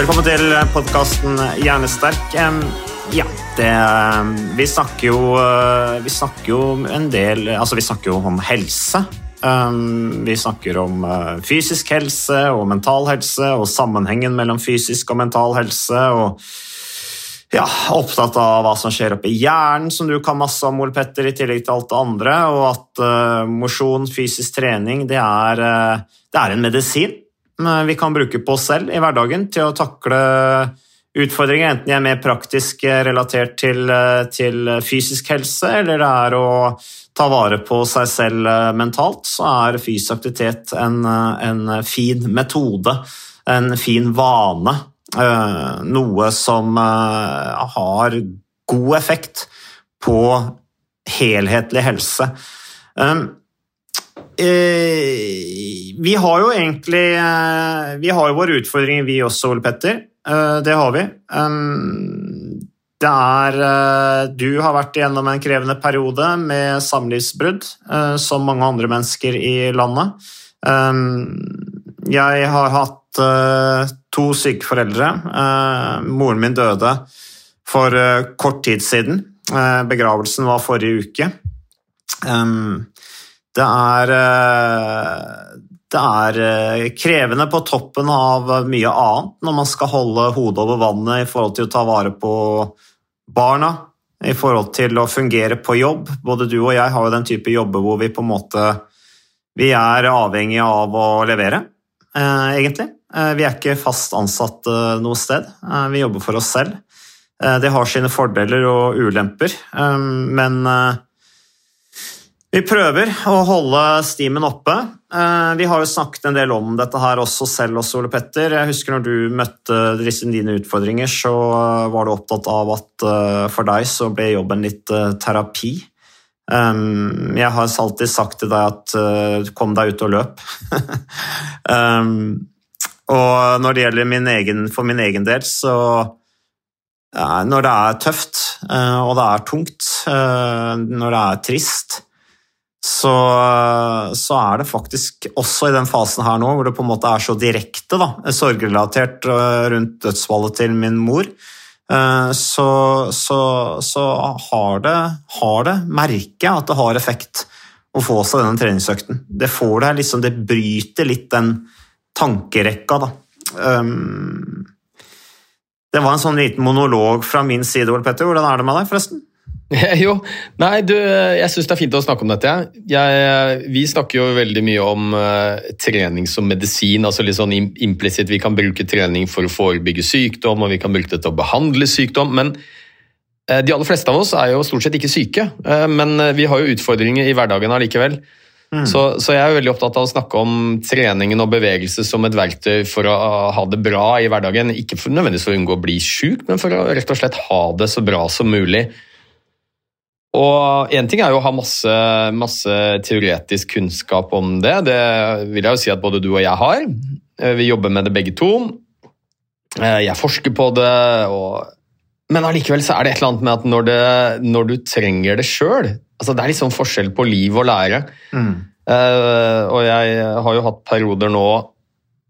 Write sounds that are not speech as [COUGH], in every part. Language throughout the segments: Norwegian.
Velkommen til podkasten Hjernesterk. Ja, det Vi snakker jo eh, Vi snakker jo en del Altså, vi snakker jo om helse. Vi snakker om eh, fysisk helse og mental helse og sammenhengen mellom fysisk og mental helse. og ja, opptatt av hva som skjer oppi hjernen, som du kan masse om, Ole Petter, i tillegg til alt det andre, og at eh, mosjon, fysisk trening, det er, det er en medisin vi kan bruke på oss selv i hverdagen til å takle utfordringer, enten de er mer praktisk eh, relatert til, eh, til fysisk helse, eller det er å ta vare på seg selv eh, mentalt, så er fysisk aktivitet en, en fin metode, en fin vane, noe som har god effekt på helhetlig helse. Eh, vi har jo egentlig eh, Vi har jo våre utfordringer, vi også, Ole Petter. Eh, det har vi. Um, det er Du har vært igjennom en krevende periode med samlivsbrudd, som mange andre mennesker i landet. Um, jeg har hatt to syke foreldre. Moren min døde for kort tid siden. Begravelsen var forrige uke. Um, det er eh, det er eh, krevende på toppen av mye annet når man skal holde hodet over vannet i forhold til å ta vare på barna, i forhold til å fungere på jobb. Både du og jeg har jo den type jobber hvor vi på en måte vi er avhengige av å levere, eh, egentlig. Vi er ikke fast ansatt noe sted. Vi jobber for oss selv. Det har sine fordeler og ulemper, men vi prøver å holde stimen oppe. Eh, Vi har jo snakket en del om dette her også selv, også, Ole Petter. Jeg husker når du møtte dine utfordringer, så var du opptatt av at eh, for deg så ble jobben litt eh, terapi. Um, Jeg har alltid sagt til deg at kom deg ut og løp. um, [LAUGHS] og når det gjelder min egen, for min egen del, så Når det er tøft, og det er tungt, når det er trist, så, så er det faktisk også i den fasen her nå, hvor det på en måte er så direkte, da, sorgrelatert eh, rundt dødsfallet til min mor, eh, så, så, så har det, har det merker jeg at det har effekt å få seg denne treningsøkten. Det får det liksom, det bryter litt den tankerekka, da. Um, det var en sånn liten monolog fra min side, Ole Petter. Hvordan er det med deg, forresten? [LAUGHS] Jo, nei, du, jeg syns det er fint å snakke om dette. Jeg, vi snakker jo veldig mye om uh, trening som medisin. altså litt sånn implicit, implisitt. Vi kan bruke trening for å forebygge sykdom, og vi kan bruke det til å behandle sykdom. Men uh, de aller fleste av oss er jo stort sett ikke syke. uh, men vi har jo utfordringer i hverdagen allikevel. Så, så jeg er veldig opptatt av å snakke om treningen og bevegelse som et verktøy for å ha det bra i hverdagen. Ikke for, nødvendigvis for å unngå å bli sjuk, men for å rett og slett ha det så bra som mulig. Og Én ting er jo å ha masse, masse teoretisk kunnskap om det. Det vil jeg jo si at både du og jeg har. Eh, Vi jobber med det begge to. Eh, Jeg forsker på det. Og... Men allikevel så er det et eller annet med at når, det, når du trenger det sjøl altså Det er liksom forskjell på liv og lære. Mm. Uh, og jeg har jo hatt perioder nå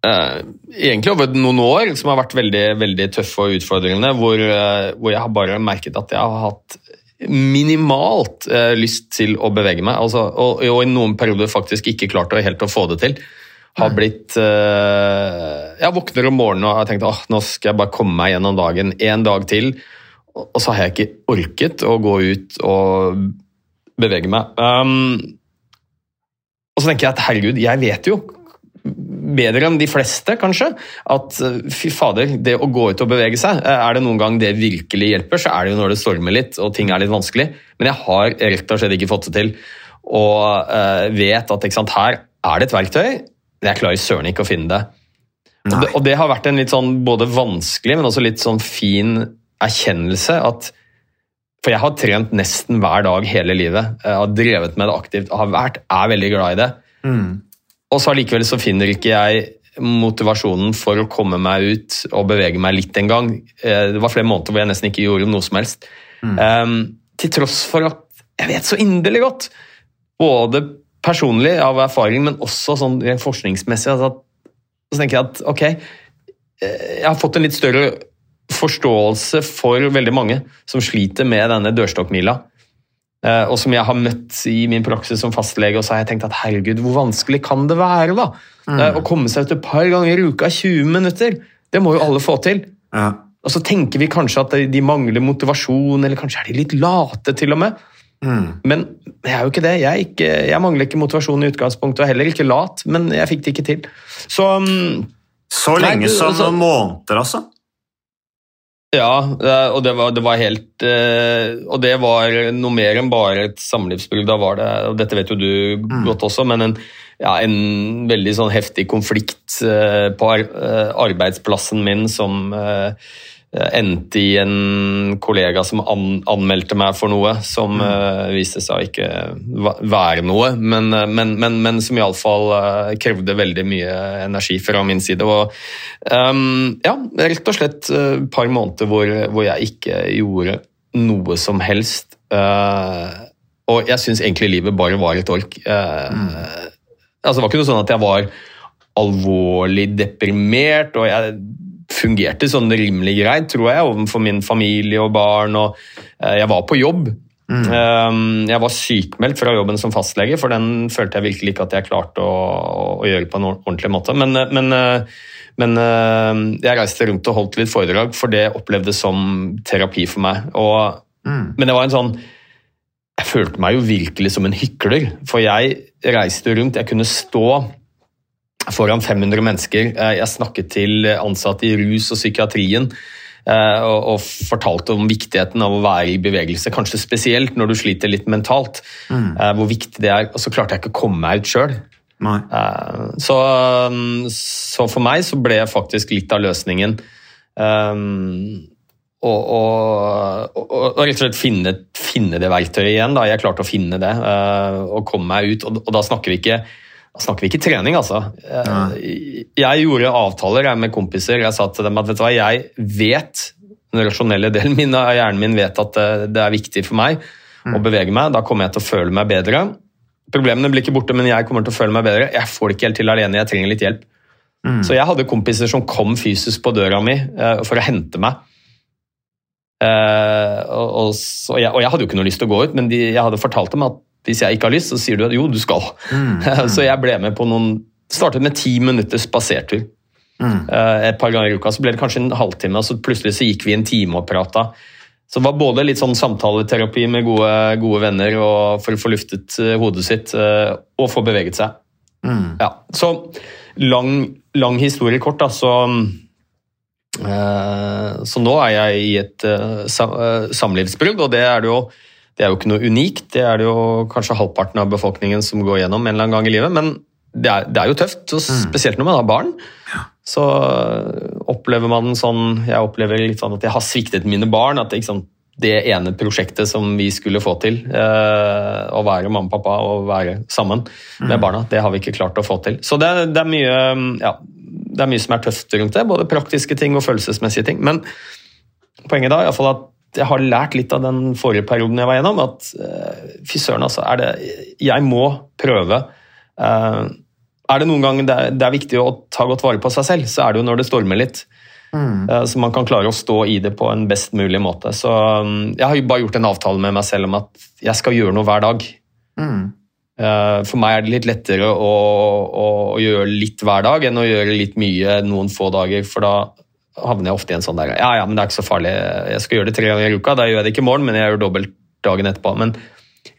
Uh, egentlig over noen år som har vært veldig, veldig tøffe og utfordrende, hvor, uh, hvor jeg har bare merket at jeg har hatt minimalt eh, lyst til å bevege meg, altså, og, og, i noen perioder faktisk ikke klart å helt å få det til. Har blitt eh, Jeg våkner om morgenen og har tenkt at nå skal jeg bare komme meg gjennom dagen en dag til, og så har jeg ikke orket å gå ut og bevege meg. Um, og så tenker jeg at herregud, jeg vet jo bedre enn de fleste, kanskje, at eh, fy fader, det å gå ut og bevege seg, eh, er det noen gang det virkelig hjelper, så er det jo når det stormer litt og ting er litt vanskelig. Men jeg har rett og slett ikke fått det til. Og uh, vet at sant, her er det et verktøy, men jeg klarer søren ikke å finne det. Og, det. og det har vært en litt sånn både vanskelig, men også litt sånn fin erkjennelse at For jeg har trent nesten hver dag hele livet. Jeg har drevet med det aktivt, har vært, er veldig glad i det. Mm. Og så allikevel så finner ikke jeg motivasjonen for å komme meg ut og bevege meg litt en gang. Eh, det var flere måneder hvor jeg nesten ikke gjorde noe som helst. Mm. Um, til tross for at jeg vet så inderlig godt, både personlig av erfaring, men også sånn forskningsmessig, altså at, så tenker jeg at ok, eh, jeg har fått en litt større forståelse for veldig mange som sliter med denne dørstokkmila. Eh, og som jeg har møtt i min praksis som fastlege, og så har jeg tenkt at herregud, hvor vanskelig kan det være da? Mm. Eh, å komme seg ut et par ganger i uka, 20 minutter, det må jo alle få til. Ja. Og så tenker vi kanskje at de mangler motivasjon, eller kanskje er de litt late til og med. Mm. Men jeg er jo ikke det. Jeg, ikke, jeg, mangler ikke motivasjon i utgangspunktet, og heller ikke lat, men jeg fikk det ikke til. Så um, Så lenge som altså, måneder, altså? Ja, og det var, det var, helt eh, Og det var noe mer enn bare et samlivsbrudd. Da var det, og dette vet jo du mm. godt også, men en, ja, en veldig sånn heftig konflikt eh, på arbeidsplassen min som Eh, endte i en kollega som an, anmeldte meg for noe som mm. uh, viste seg å ikke være noe, men, eh, men, men, men som iallfall uh, krevde veldig mye energi fra min side. Og um, ja, rett og slett et uh, par måneder hvor, hvor, jeg ikke gjorde noe som helst. Uh, og jeg syns egentlig livet bare var et ork. Mm. Altså, det var ikke noe sånn at jeg var alvorlig deprimert, og jeg fungerte sånn rimelig greit, tror jeg, overfor min familie og barn. og eh, Jeg var på jobb. Mm. Eh, jeg var sykmeldt fra jobben som fastlege, for den følte jeg virkelig ikke at jeg klarte å, å gjøre på en ordentlig måte. Men, eh, men, men, jeg reiste rundt og holdt litt foredrag, for det opplevdes som terapi for meg. Og, mm. Men det var en sånn Jeg følte meg jo virkelig som en hykler, for jeg reiste rundt. Jeg kunne stå foran 500 mennesker. Eh, jeg snakket til ansatte i rus og psykiatrien eh, og, fortalte om viktigheten av å være i bevegelse, kanskje spesielt når du sliter litt mentalt. Mm. Eh, hvor viktig det er. Og så klarte jeg ikke å komme meg ut sjøl. Så, så, for meg så ble jeg faktisk litt av løsningen. Um, og, og, og, rett og slett finne, finne, det verktøyet igjen. Da. Jeg klarte å finne det uh, og komme meg ut. Og da snakker vi ikke da snakker vi ikke trening, altså. Jeg, Jeg gjorde avtaler med kompiser. Jeg sa til dem at vet du hva, jeg vet, den rasjonelle delen min av hjernen min vet at det er viktig for meg mm. å bevege meg. Da kommer jeg til å føle meg bedre. Problemene blir ikke borte, men jeg kommer til å føle meg bedre. Jeg får det ikke helt til alene, jeg trenger litt hjelp. Mm. Så jeg hadde kompiser som kom fysisk på døra mi uh, for å hente meg. Uh, og, og, så, og, jeg, og, jeg, hadde jo ikke noe lyst til å gå ut, men de, jeg hadde fortalt dem at hvis jeg ikke har lyst, så sier du at jo, du skal. Mm. [LAUGHS] så jeg ble med på noen Startet med ti minutters spasertur. Mm. Eh, et par ganger i uka. Så ble det kanskje en halvtime, og så plutselig så gikk vi en time og prata. Så det var både litt sånn samtaleterapi med gode, gode venner for å få luftet eh, hodet sitt eh, og få beveget seg. Mm. Ja, Så lang, lang, historie kort, da, så Så nå er jeg i et samlivsbrudd, og det er det jo det er jo ikke noe unikt, det er det jo kanskje halvparten av befolkningen som går gjennom en eller annen gang i livet, men det er, det er jo tøft, og mm. spesielt når man har barn. Så opplever man sånn Jeg opplever litt sånn at jeg har sviktet mine barn. at sant, det ene prosjektet som vi skulle få til, eh, å være mamma og pappa og være sammen med mm. barna, det har vi ikke klart å få til. Så det, det, er mye, ja, det er mye som er tøft rundt det, både praktiske ting og følelsesmessige ting. Men poenget da er iallfall at jeg har lært litt av den forrige perioden jeg var gjennom, at uh, fy søren, altså. Er det, jeg må prøve uh, er det noen ganger det er, det er viktig å ta godt vare på seg selv, så er det jo når det stormer litt. Eh, Så man kan klare å stå i det på en best mulig måte. Så um, jeg har jo bare gjort en avtale med meg selv om at jeg skal gjøre noe hver dag. Eh, For meg er det litt lettere å, å, å gjøre litt hver dag enn å gjøre litt mye noen få dager, for da havner jeg ofte i en sånn der Ja, ja, men det er ikke så farlig. Jeg skal gjøre det tre ganger i uka. Da gjør jeg det ikke i morgen, men jeg gjør dobbelt dagen etterpå. Men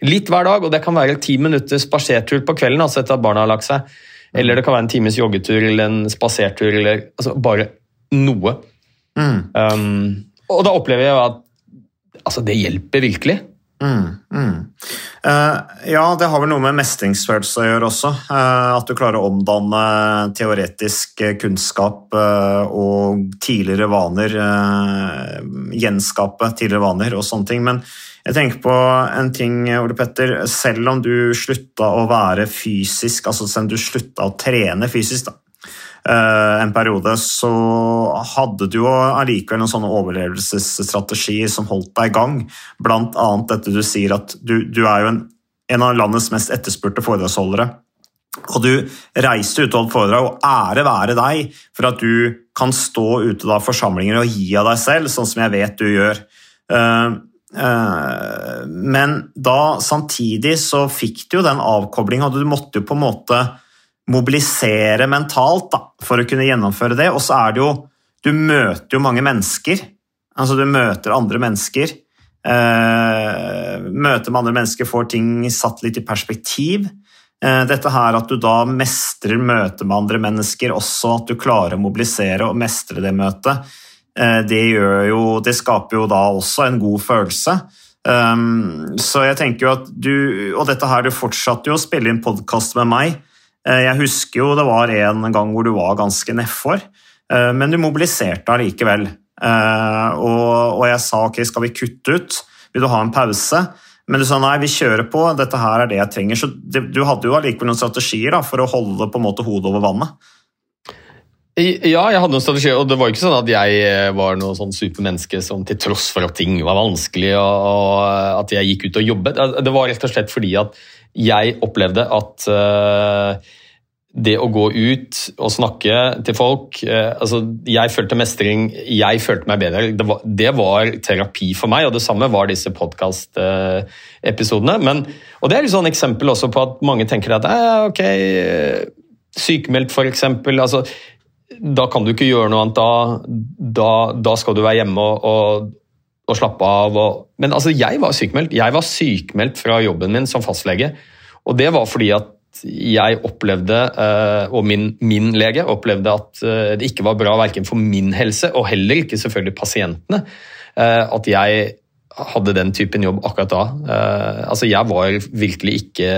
litt hver dag, og det kan være ti minutter spasertur på kvelden altså etter at barna har lagt seg. Eller det kan være en times joggetur eller en spasertur eller altså bare noe. Um, og da opplever jeg at altså, det hjelper virkelig. Eh, ja, det har vel noe med mestringsfølelse å gjøre også. Uh, at du klarer å omdanne teoretisk kunnskap uh, og tidligere vaner Gjenskape tidligere vaner og sånne ting. Men jeg tenker på en ting, Ole Petter. Selv om du slutta å være fysisk, altså selv om du slutta å trene fysisk, da, en periode, så hadde du jo allikevel noen sånne overlevelsesstrategier som holdt deg i gang. Blant annet dette du sier at du, du er jo en, en av landets mest etterspurte foredragsholdere. Og du reiste ut og holdt foredrag, og ære være deg for at du kan stå ute da forsamlinger og gi av deg selv, sånn som jeg vet du gjør. Eh, eh, men da samtidig så fikk du jo den avkoblinga, og du måtte jo på en måte mobilisere mentalt da, for å kunne gjennomføre det. Og så er det jo Du møter jo mange mennesker. Altså, du møter andre mennesker. Eh, møter med andre mennesker får ting satt litt i perspektiv. Eh, dette her at du da mestrer møtet med andre mennesker, også at du klarer å mobilisere og mestre det møtet, eh, det, jo, det skaper jo da også en god følelse. Um, så jeg tenker jo at du Og dette her, du fortsatte jo å spille inn podkast med meg. Eh, Jeg husker jo det var en gang hvor du var ganske nedfor, eh, men du mobiliserte allikevel. Eh, Og, jeg sa ok, skal vi kutte ut? Vil du ha en pause? Men du sa nei, vi kjører på, dette her er det jeg trenger. Så du hadde jo allikevel noen strategier da, for å holde på en måte hodet over vannet. Ja, jeg hadde noen strategier, og det var ikke sånn at jeg var noe sånn supermenneske som til tross for at ting var vanskelig og, og at jeg gikk ut og jobbet. Det var rett og slett fordi at jeg opplevde at eh, det å gå ut og snakke til folk eh, altså Jeg følte mestring, jeg følte meg bedre. Det var, det var terapi for meg, og det samme var disse podkast-episodene. Og det er et sånn eksempel også på at mange tenker at eh, ok, eh, sykemeldt f.eks. Altså, da kan du ikke gjøre noe annet. Da, da, da skal du være hjemme og, og, og slappe av. Og, men altså, jeg var sykemeldt. Jeg var sykemeldt fra jobben min som fastlege. Og det var fordi at jeg opplevde, eh, og min, min lege opplevde at eh, det ikke var bra verken for min helse, og heller ikke selvfølgelig pasientene, eh, at jeg hadde den typen jobb akkurat da. Altså Jeg var virkelig ikke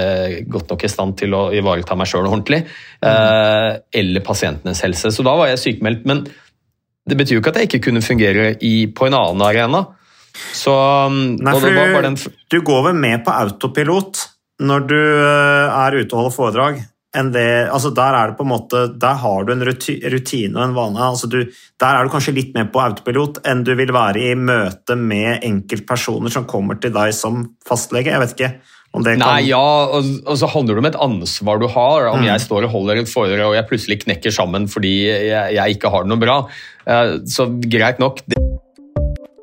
godt nok i stand til å ivareta meg sjøl ordentlig, Mm. eller pasientenes helse. Så da var jeg sykemeldt. Men det betyr jo ikke at jeg ikke kunne fungere i, på en annen arena. Så, Nei, for du, du går vel med på autopilot når du eh, er ute og holder foredrag. Det, altså der, er det på en måte, der har du en rutine og en vane. Altså du, der er du kanskje litt mer på autopilot enn du vil være i møte med enkeltpersoner som kommer til deg som fastlege. Jeg vet ikke om det kan Nei, ja, og, og så handler det om et ansvar du har. Om Mm. jeg står og holder et foredrag og jeg plutselig knekker sammen fordi jeg, jeg ikke har det noe bra, eh, så greit nok. Det,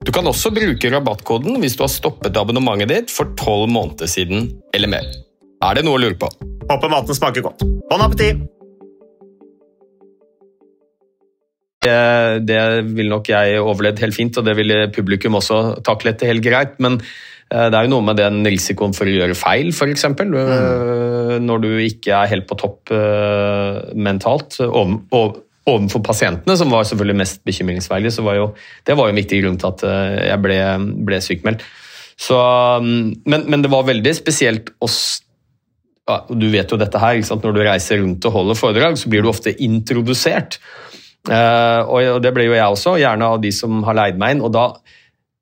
Du kan også bruke rabattkoden hvis du har stoppet abonnementet ditt for tolv måneder siden eller mer. Er det noe å lure på? Håper maten smaker godt. Bon appétit! Det, det ville nok jeg overlevd helt fint, og det ville publikum også taklet helt greit. Men eh, det er jo noe med den risikoen for å gjøre feil, f.eks. Mm. Når du ikke er helt på topp eh, mentalt. Og, ov- Overfor pasientene, som var selvfølgelig mest bekymringsverdig, så var jo det var jo en viktig grunn til at eh, jeg ble, ble sykmeldt. Så, men, men det var veldig spesielt oss ja, Du vet jo dette her, når du reiser rundt og holder foredrag, så blir du ofte introdusert. Eh, og det ble jo jeg også, gjerne av de som har leid meg inn. Og, da,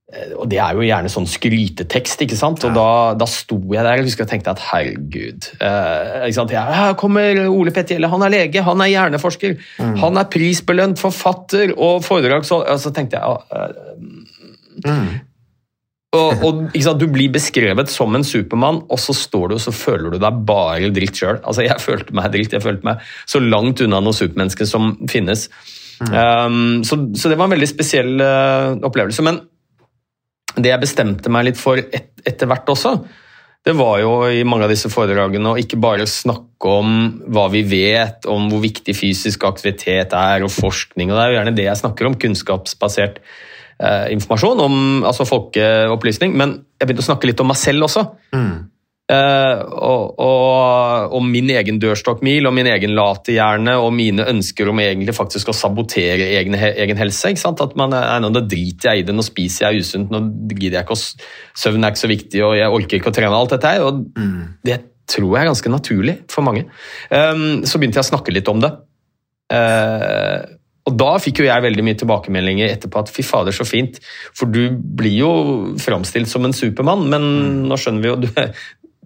og det er jo gjerne sånn skrytetekst, ikke sant. Og da, da sto jeg der og tenkte at herregud eh, Her kommer Ole Petter han er lege, han er hjerneforsker. Han er prisbelønt forfatter og foredragsholder. Og så tenkte jeg uh, mm. og, og ikke sant, Du blir beskrevet som en supermann, og så står du og så føler du deg bare dritt sjøl. Altså, jeg følte meg dritt, jeg følte meg så langt unna noe supermenneske som finnes. Um, så, så det var en veldig spesiell uh, opplevelse. Men det jeg bestemte meg litt for et, etter hvert også, det var jo i mange av disse foredragene å ikke bare snakke om hva vi vet om hvor viktig fysisk aktivitet er, og forskning, og det er jo gjerne det jeg snakker om, kunnskapsbasert eh, informasjon om altså folkeopplysning, men jeg begynte å snakke litt om meg selv også. Eh, og, og og, min egen dørstokkmil og min egen laterhjerne og mine ønsker om egentlig faktisk å sabotere egen, egen helse. ikke sant? At man er, nå, driter jeg i det, nå spiser jeg usunt, nå gidder jeg ikke å Søvn er ikke så viktig, og jeg orker ikke å trene alt dette her. og Det tror jeg er ganske naturlig for mange. Um, så begynte jeg å snakke litt om det. Uh, og da fikk jo jeg veldig mye tilbakemeldinger etterpå at fy fader, så fint. For du blir jo framstilt som en supermann, men nå skjønner vi jo du,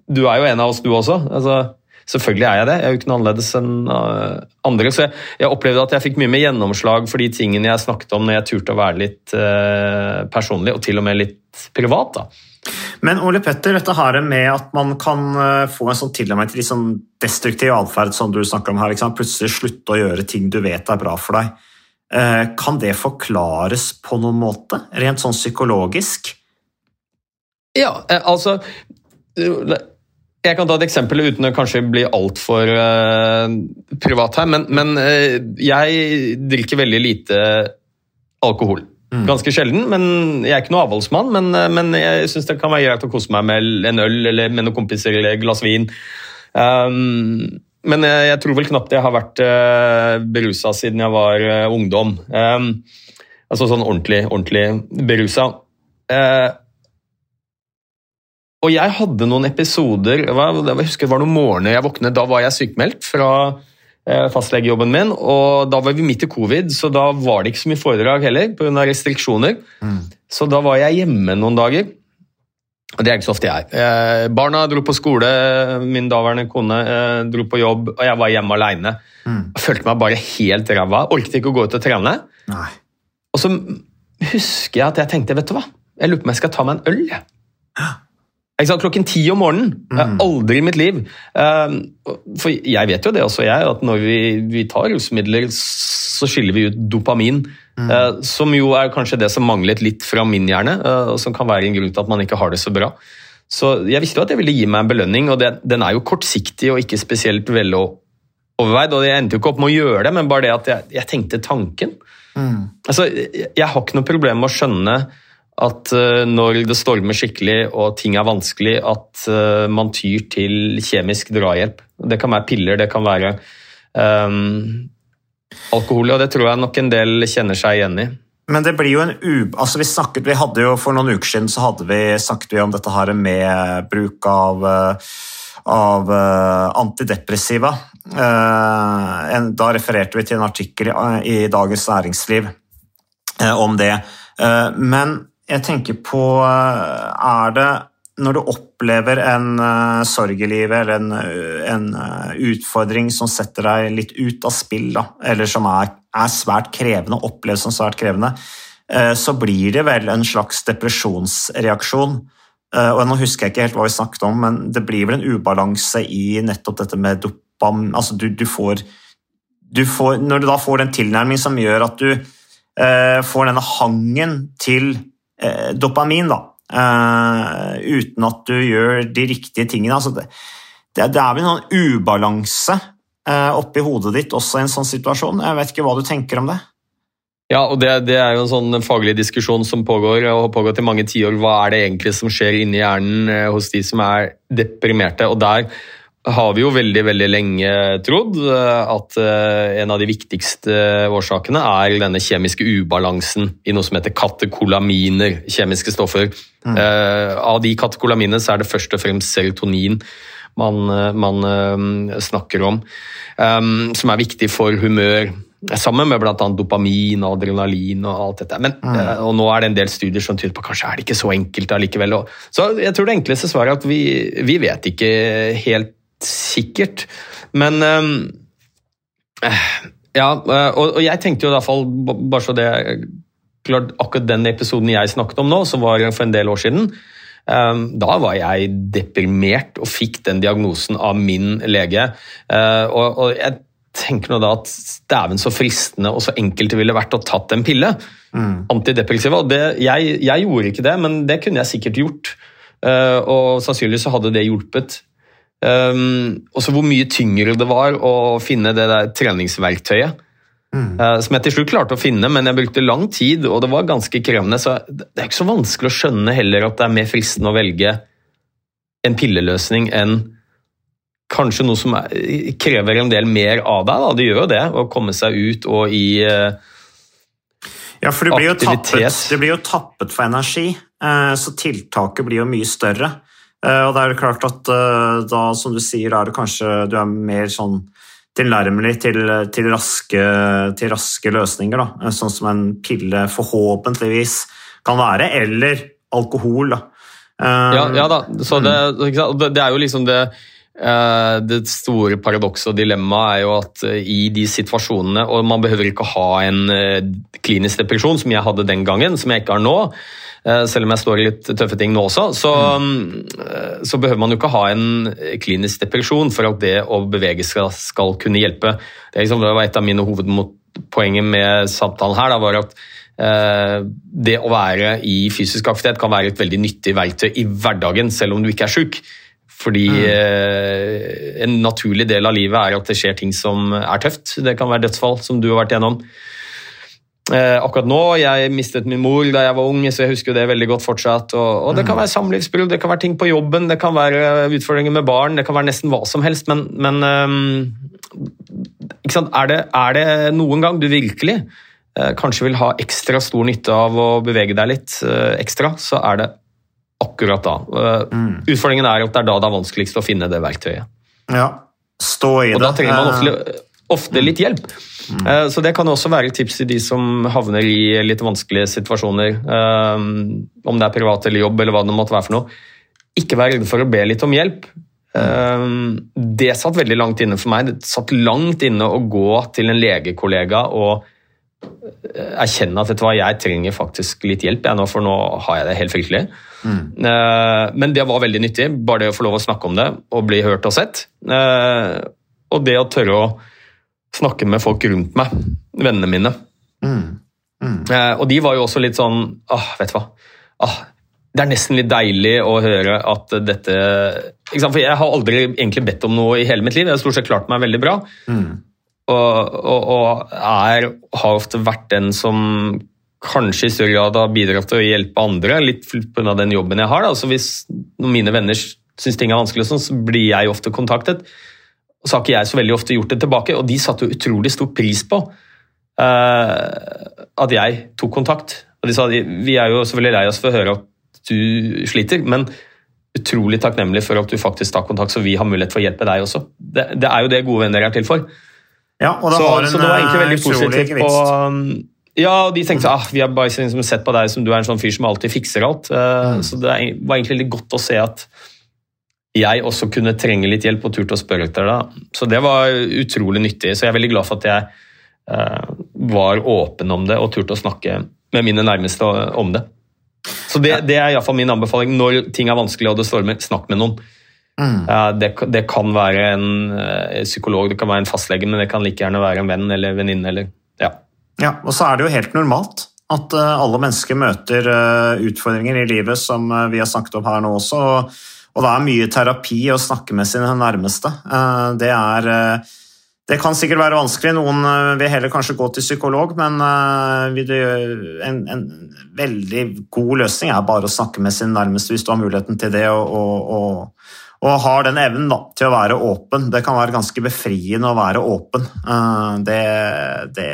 du er jo en av oss, du også. Altså, selvfølgelig er jeg det. Jeg er jo ikke noe annerledes enn uh, andre. Så jeg, jeg opplevde at jeg fikk mye mer gjennomslag for de tingene jeg snakket om når jeg turte å være litt uh, personlig, og til og med litt privat. da. Men Ole Petter, dette her med at man kan eh, få en sånn til litt sånn destruktiv atferd som du snakker om her, liksom, plutselig slutte å gjøre ting du vet er bra for deg, eh, kan det forklares på noen måte? Rent sånn psykologisk? Ja, eh, altså Jeg kan ta et eksempel uten å kanskje bli altfor uh, privat her, men, men uh, jeg drikker veldig lite alkohol. Ganske sjelden, men jeg er ikke noe avholdsmann. Men, uh, men jeg syns det kan være greit å kose meg med en øl eller med noen kompiser eller et glass vin. Um, men jeg, jeg tror vel knapt jeg har vært uh, berusa siden jeg var uh, ungdom. Um, altså sånn ordentlig, ordentlig berusa. Uh, og jeg hadde noen episoder jeg, husker det var noen morgener jeg våknet, da var jeg sykemeldt fra eh, fastlegejobben min, og da var vi midt i covid, så da var det ikke så mye foredrag heller, pga. restriksjoner. Mm. Så da var jeg hjemme noen dager. Og det er ikke så ofte jeg er. Eh, barna dro på skole, min daværende kone eh, dro på jobb, og jeg var hjemme aleine. Mm. Følte meg bare helt ræva. Orket ikke å gå ut og trene. Nei. Og så husker jeg at jeg tenkte, vet du hva, jeg lurer på om jeg skal ta meg en øl. jeg. Klokken ti om morgenen. Mm. Aldri i mitt liv. Um, For jeg vet jo det også, jeg, at når vi, vi tar rusmidler, så skiller vi ut dopamin. Mm. uh, Som jo er kanskje det som manglet litt fra min hjerne, uh, og som kan være en grunn til at man ikke har det så bra. Så jeg visste jo at det ville gi meg en belønning, og det, den er jo kortsiktig og ikke spesielt veloverveid. Og jeg endte jo ikke opp med å gjøre det, men bare det at jeg, jeg tenkte tanken. Mm. Altså, jeg, jeg har ikke noe problem med å skjønne at uh, når det stormer skikkelig og ting er vanskelig, at uh, man tyr til kjemisk drahjelp. Det kan være piller, det kan være um, alkohol, og det tror jeg nok en del kjenner seg igjen i. Men det blir jo en u... Altså vi snakket, vi hadde jo For noen uker siden så hadde vi, snakket vi om dette her med bruk av, eh, av eh, antidepressiva. Eh, da refererte vi til en artikkel i, Dagens Næringsliv eh, om det. Eh, men jeg tenker på eh, Er det når du opplever en uh, sorg i livet eller en, uh, en utfordring som setter deg litt ut av spill, da, eller som er, er svært krevende, oppleves som svært krevende, så blir det vel en slags depresjonsreaksjon. Og Nå husker jeg ikke helt hva vi snakket om, men det blir vel en ubalanse i nettopp dette med dopam... Altså du, du, får, du får Når du da får den tilnærming som gjør at du uh, får denne hangen til dopamin, da, Uh, uten at du gjør de riktige tingene. Altså det, det, det, er vel en sånn ubalanse uh, oppi hodet ditt også i en sånn situasjon. Jeg vet ikke hva du tenker om det? Ja, og det, det er jo en sånn faglig diskusjon som pågår og har pågått i mange tiår. Hva er det egentlig som skjer inni hjernen hos de som er deprimerte? Og der har vi jo veldig veldig lenge trodd at en av de viktigste årsakene er denne kjemiske ubalansen i noe som heter katekolaminer, kjemiske stoffer. Mm. Uh, av de katekolaminene så er det først og fremst serotonin man, man uh, snakker om, um, som er viktig for humør. Sammen med bl.a. dopamin og adrenalin og alt dette. Men, mm. uh, og nå er det en del studier som tyder på kanskje er det ikke så enkelt allikevel. Så jeg tror det enkleste svaret er at vi, vi vet ikke helt sikkert. Men Ja, og, og jeg tenkte jo i hvert fall, bare så det klart akkurat den episoden jeg snakket om nå, som var for en del år siden, um, da var jeg deprimert og fikk den diagnosen av min lege. Uh, og, jeg tenker nå da at dæven så fristende og så enkelt det ville vært å tatt en pille. Mm. Antidepressiva. Det, jeg, jeg, gjorde ikke det, men det kunne jeg sikkert gjort. Og sannsynligvis så hadde det hjulpet. Um, og så hvor mye tyngre det var å finne det der treningsverktøyet. Mm. Som jeg til slutt klarte å finne, men jeg brukte lang tid, og det var ganske krevende. Så det er ikke så vanskelig å skjønne heller at det er mer fristende å velge en pilleløsning enn kanskje noe som krever en del mer av deg. Da. Det gjør jo det, å komme seg ut og i uh, ja, for du blir, tappet, du blir jo tappet for energi, uh, så tiltaket blir jo mye større. Uh, og det er jo klart at da, som du sier, er det kanskje du er mer sånn tilnærmelig til, til, raske, til raske løsninger. Da. Sånn som en pille forhåpentligvis kan være, eller alkohol. Da. Ja, ja da, så det, det, er jo liksom det eh, det store paradokset og dilemmaet er jo at eh, i de situasjonene Og man behøver ikke ha en eh, klinisk depresjon, som jeg hadde den gangen, som jeg ikke har nå. Selv om jeg står i litt tøffe ting nå også, så, mm. så, behøver man jo ikke ha en klinisk depresjon for at det å bevege seg skal kunne hjelpe. Det, liksom, det var et av mine hovedpoenger med samtalen her. Da, var at eh, det å være i fysisk aktivitet kan være et veldig nyttig verktøy i hverdagen, selv om du ikke er syk. Fordi mm. eh, en naturlig del av livet er at det skjer ting som er tøft. Det kan være dødsfall, som du har vært gjennom. Eh, akkurat nå, Jeg mistet min mor da jeg var ung, så jeg husker det veldig godt fortsatt. Og, og Det kan være samlivsbrudd, det kan være ting på jobben, det kan være utfordringer med barn, det kan være nesten hva som helst. Men, men sant? Er, det, er det noen gang du virkelig uh, kanskje vil ha ekstra stor nytte av å bevege deg litt uh, ekstra, så er det akkurat da. Uh, mm. Utfordringen er at det er da det er vanskeligst å finne det verktøyet. Ja, stå i det. Og da trenger man ofte, ofte litt hjelp. Mm. Så det kan også være et tips til de som havner i litt vanskelige situasjoner. Om det er privat eller jobb eller hva det måtte være for noe. Ikke vær redd for å be litt om hjelp. Det satt veldig langt inne for meg. Det satt langt inne å gå til en legekollega og eh, erkjenne at vet du hva, jeg trenger faktisk litt hjelp, jeg nå, for nå har jeg det helt fryktelig. Mm. Eh, men det var veldig nyttig, bare det å få lov å snakke om det og bli hørt og sett. Eh, og det å tørre å snakke med folk rundt meg, vennene mine. Mm. Mm. Og de var jo også litt sånn ah, vet du hva. Ah, det er nesten litt deilig å høre at dette For jeg har aldri egentlig bedt om noe i hele mitt liv. Jeg har stort sett klart meg veldig bra. Mm. Og, og, og er, har ofte vært den som kanskje i større grad har bidratt til å hjelpe andre, litt pga. den jobben jeg har. Da. Så hvis mine venner syns ting er vanskelig, sånn, så blir jeg ofte kontaktet. Så har ikke jeg så veldig ofte gjort det tilbake, og de satte jo utrolig stor pris på uh, at jeg tok kontakt. Og de sa vi er jo selvfølgelig lei oss for å høre at du sliter, men utrolig takknemlig for at du faktisk tar kontakt, så vi har mulighet for å hjelpe deg også. Det, det er jo det gode venner er til for. Ja, og det så, har en så det var egentlig veldig positivt på um, ja, og de tenkte ah, vi har bare liksom sett på deg som du er en sånn fyr som alltid fikser alt. Uh, mm. Så det var egentlig litt godt å se at jeg også kunne trenge litt hjelp og turte å spørre etter det. Så det var utrolig nyttig. Så jeg er veldig glad for at jeg uh, var åpen om det og turte å snakke med mine nærmeste om det. Så det, det er iallfall min anbefaling når ting er vanskelig og det stormer. Snakk med noen. Mm. Det, det, kan være en eh, psykolog, det kan være en fastlege, men det kan like gjerne være en venn eller venninne. Ja. ja, og så er det jo helt normalt at eh, alle mennesker møter eh, utfordringer i livet, som vi har snakket om her nå også. Og det er mye terapi å snakke med sine nærmeste. Det er det kan sikkert være vanskelig. Noen vil heller kanskje gå til psykolog, men en, en, veldig god løsning er bare å snakke med sin nærmeste hvis du har muligheten til det. og, og, og, har den evnen da, til å være åpen. Det kan være ganske befriende å være åpen. Eh, det, det,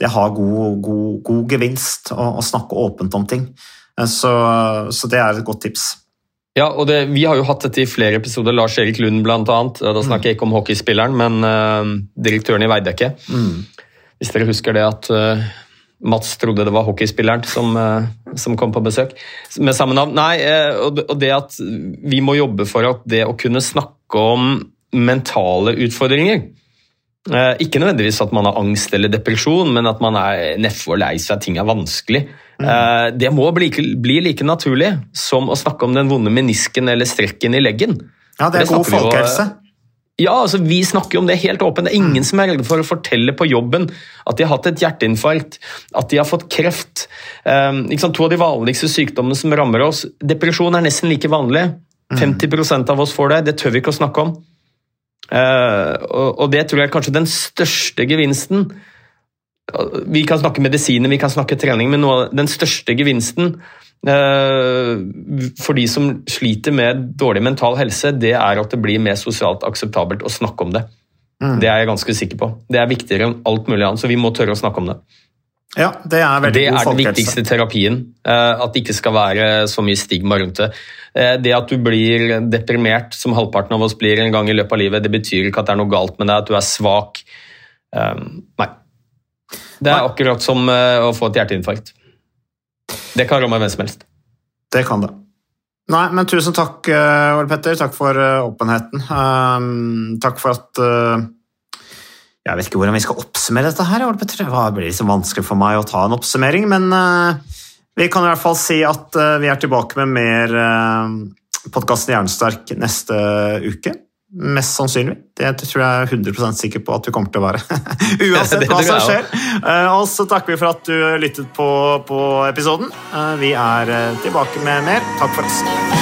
det har god, god, god gevinst å, å, snakke åpent om ting. Så, så det er et godt tips. Ja, og det, Vi har jo hatt dette i flere episoder. Lars Erik Lund blant annet. Da mm. snakker jeg ikke om hockeyspilleren, men direktøren i Veidekke. Mm. Hvis dere husker det at Mats trodde det var hockeyspilleren som, uh, som, kom på besøk med samme navn. Nei, og, og det at vi må jobbe for at det å kunne snakke om mentale utfordringer ikke nødvendigvis at man har angst eller depresjon, men at man er nedfor lei seg, ting er vanskelig. Mm. Det må bli, bli, like naturlig som å snakke om den vonde menisken eller strekken i leggen. Ja, det er god folkehelse. Ja, altså Vi snakker om det helt åpent. Det er ingen mm. som er redde for å fortelle på jobben at de har hatt et hjerteinfarkt, at de har fått kreft. Um, to av de vanligste sykdommene som rammer oss. Depresjon er nesten like vanlig. 50 mm. av oss får det. Det tør vi ikke å snakke om. Uh, og, og, det tror jeg er kanskje den største gevinsten vi kan snakke medisiner, vi kan snakke trening, men noe den største gevinsten for de som sliter med dårlig mental helse, det er at det blir mer sosialt akseptabelt å snakke om det. Mm. Det er jeg ganske sikker på. Det er viktigere enn alt mulig annet, så vi må tørre å snakke om det. Ja, Det er veldig det god folkehelse. Det er den viktigste terapien. Eh, at det ikke skal være så mye stigma rundt det. Eh, det at du blir deprimert, som halvparten av oss blir en gang i løpet av livet, det betyr ikke at det er noe galt med deg, at du er svak. Nei. Det er akkurat som å få et hjerteinfarkt. Det kan ramme hvem som helst. Det kan det. Nei, men tusen takk, uh, Ole Petter. Takk for uh, åpenheten. Um, takk for at Jeg vet ikke hvordan vi skal oppsummere dette her, Ole Petter. Det blir liksom vanskelig for meg å ta en oppsummering, men vi kan i hvert fall si at vi er tilbake med mer podkasten Jernsterk neste uke. Mest sannsynlig. Det tror jeg er 100% sikker på at du kommer til å være. [LAUGHS] [LAUGHS] Uansett hva som skjer. Eh, og så takker vi for at du lyttet på, på episoden. Eh, vi er eh, tilbake med mer. Takk for oss.